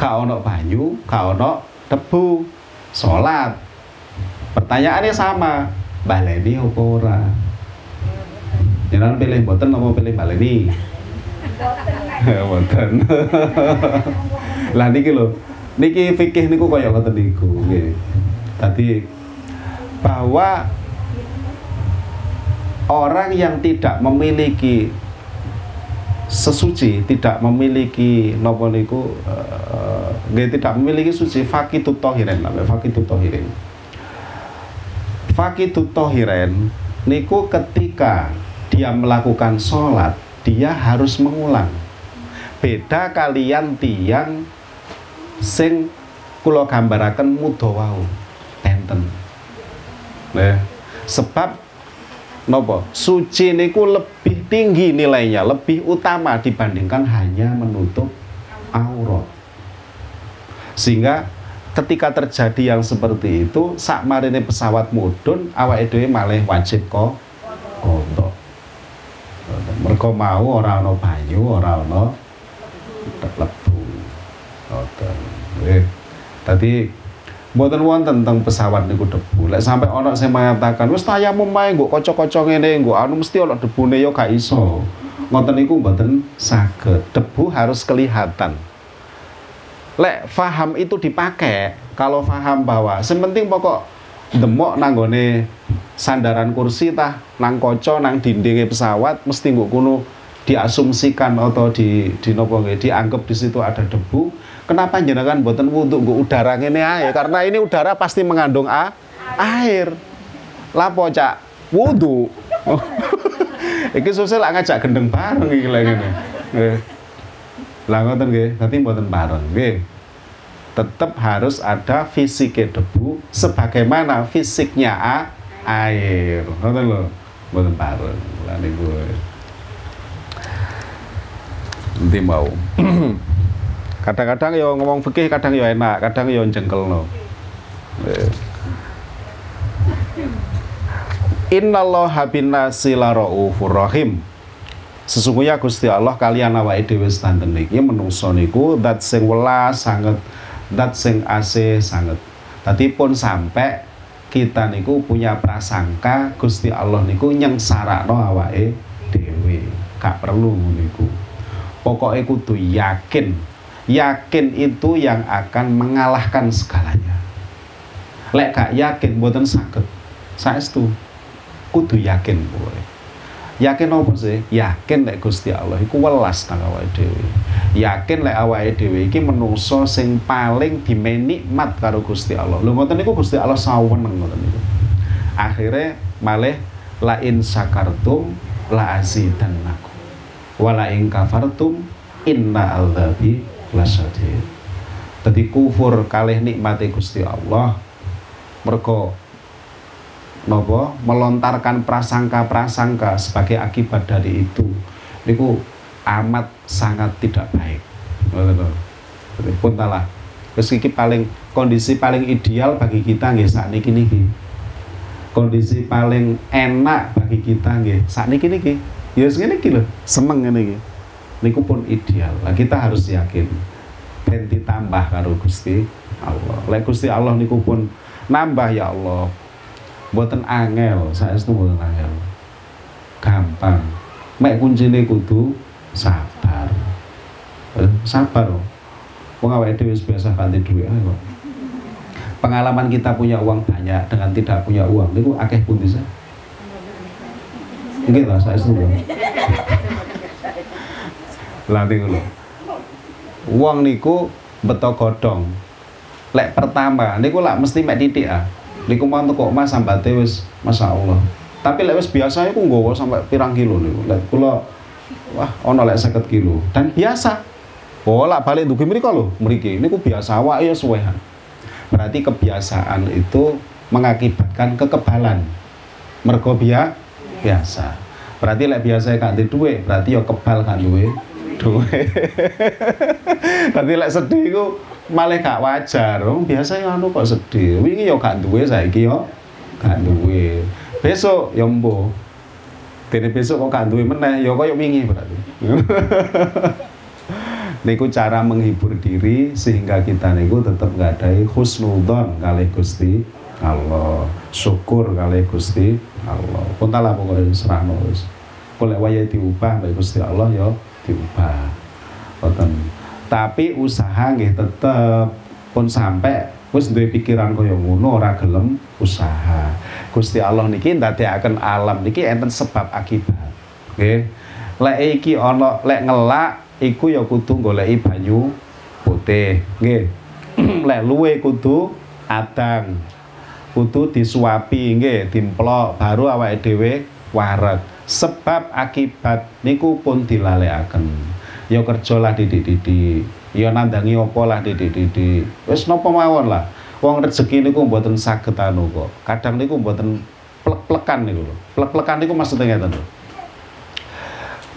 gak ono banyu gak ono debu sholat. Pertanyaannya sama baleni opo ora Jangan pilih boten apa pilih baleni Wonten. lah niki lho. Niki fikih niku kaya ngoten niku nggih. Tadi bahwa orang yang tidak memiliki sesuci, tidak memiliki napa niku uh, tidak memiliki suci fakitut tohiren namanya fakitut tohiren. Fakitut tohiren niku ketika dia melakukan sholat dia harus mengulang. Beda kalian tiang sing kula gambaraken muda wau. Enten. Nah, sebab nopo suci niku lebih tinggi nilainya lebih utama dibandingkan hanya menutup aurat. Sehingga ketika terjadi yang seperti itu sak marine pesawat mudun awak dhewe malih wajib kok kontok mereka mau orang no banyu ora ana lebu. Ngoten. Tadi mboten wonten tentang pesawat niku debu. Lek sampai ana sing mengatakan wis tayamum mae nggo kaca-kaca ngene nggo anu mesti ana debune ya gak iso. Ngoten niku mboten saged. Debu harus kelihatan. Lek faham itu dipakai kalau faham bahwa sementing pokok demok nanggone sandaran kursi tah nang koco nang dindingnya pesawat mesti nggak kuno diasumsikan atau di di nopo dianggap di situ ada debu. Kenapa jenengan buatan wudhu nggak udara ini air karena ini udara pasti mengandung a air. Lapo cak? Wudhu. Iki susah lah ngajak gendeng bareng iki lagi nih lah ngoten nggih nanti buatan bareng nggih tetap harus ada fisiknya debu sebagaimana fisiknya a air. Ngoten lho. Mboten pareng niku. Nanti mau? Kadang-kadang ya ngomong fikih kadang ya enak kadang ya jengkelno eh. Innallaha binnasi laraufur rahim. Sesungguhnya Gusti Allah kalian awake dhewe sedanten niki menungso niku dat sing welas sangat dat sing ase sangat. Tadi pun sampai kita niku punya prasangka Gusti Allah niku nyengsarano awake dhewe. Gak perlu niku pokoknya kudu yakin. Yakin itu yang akan mengalahkan segalanya. Lek gak yakin buatan sakit saestu kudu yakin boleh yakin apa sih? Yakin lek Gusti Allah iku welas nang awake dhewe. Yakin lek awake dhewe iki menungso sing paling dimenikmat karo Gusti Allah. Lho ngoten niku Gusti Allah saweneng ngoten niku. Akhirnya malih la in sakartum la azidannakum. Wala ing kafartum inna aldabi lasyadid. Dadi kufur kalih nikmati Gusti Allah mergo nopo? Melontarkan prasangka-prasangka sebagai akibat dari itu. Niku amat sangat tidak baik. Pun talah meski paling kondisi paling ideal bagi kita nggih saat niki. Niki kondisi paling enak bagi kita nggih saat niki. Niki ya segini iki lho seneng ngene iki. Niku pun ideal. Lah kita harus yakin. Ben ditambah karo Gusti Allah. Lek Gusti Allah niku pun nambah ya Allah buatan angel saya itu buatan angel. Gampang. Mek kuncine kudu sabar. Eh, sabar wong awake dhewe biasa ganti duit kok. Pengalaman kita punya uang banyak dengan tidak punya uang niku akeh pun bisa. Iki lah saya setuju. Latih dulu. Uang niku beto godong. Lek pertama niku lah mesti mek titik ah niku mau kok Mas sambate wis Allah. Tapi lek wis biasa iku nggawa sampai pirang kilo niku. Lek kula wah ana lek 50 kilo dan biasa. Oh, lak balik dugi mriko lho, mriki niku biasa awake ya suwehan. Berarti kebiasaan itu mengakibatkan kekebalan. Mergo biasa. Berarti lek biasa gak duwe duit, berarti ya kebal kan duwe duit. Berarti lek sedih iku malah gak wajar. Wong biasa ya anu kok sedih. Wingi ya gak duwe saiki ya gak duwe. Besok ya mbo. Dene besok kok gak duwe meneh ya koyo wingi berarti. niku cara menghibur diri sehingga kita niku tetap ngadai husnudon kali Gusti Allah syukur kali Gusti Allah pun tak lah pokoknya serah wis boleh waya diubah baik Gusti Allah ya diubah Boten tapi usaha nggih tetep pun sampai wis duwe pikiran kaya ngono ora gelem usaha. Gusti Allah niki ndadekaken alam niki enten sebab akibat. Nggih. Lek iki ana lek ngelak iku ya kudu goleki banyu putih. Nggih. lek luwe kudu adang. Kudu disuapi nggih, dimplok baru awake dhewe wareg. Sebab akibat niku pun dilalekaken ya kerja lah didik-didik. Ya nandangi apa lah didik-didik. Wis napa mawon lah. Wong rezeki niku mboten saged anu kok. Kadang niku mboten plek-plekan niku lho. Plek-plekan niku maksudnya lho.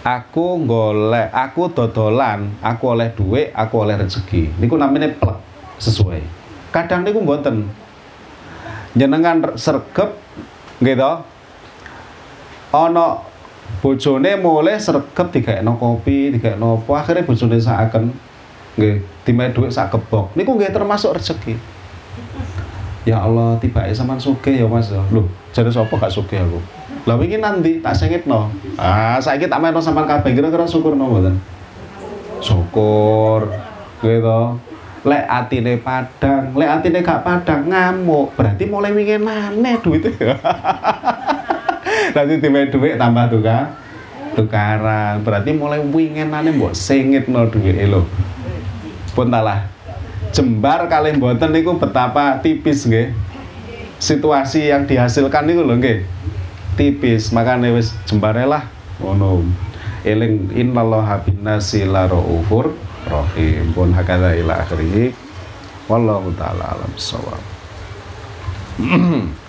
Aku golek aku dodolan aku oleh duit aku oleh rezeki. Niku namanya plek sesuai. Kadang niku mboten. Jenengan sergep gitu ono bojone mulai sregep digekno kopi, digekno apa, akhirnya bojone sakaken nggih dimehi dhuwit sak kebok. Niku nggih termasuk rezeki. Ya Allah, tibake sampean sugih ya Mas. Lho, jare sapa gak sugih aku? Lah wingi nanti tak sengitno. Ah, saiki tak meno sampean kabeh kira-kira syukurno mboten? Syukur. Gitu. Lek atine padang, lek atine gak padang ngamuk, berarti mulai wingi maneh duwite. Nanti tiba duit tambah tukar tukaran. Berarti mulai wingenane mbok no duit lo Pun talah. Jembar kali mboten niku betapa tipis nggih. Situasi yang dihasilkan niku lho nggih. Tipis, makanya wis jembare lah ngono. Eling innallaha binnasi la raufur rahim. Pun hakala ila akhirih. Wallahu taala alam sawab.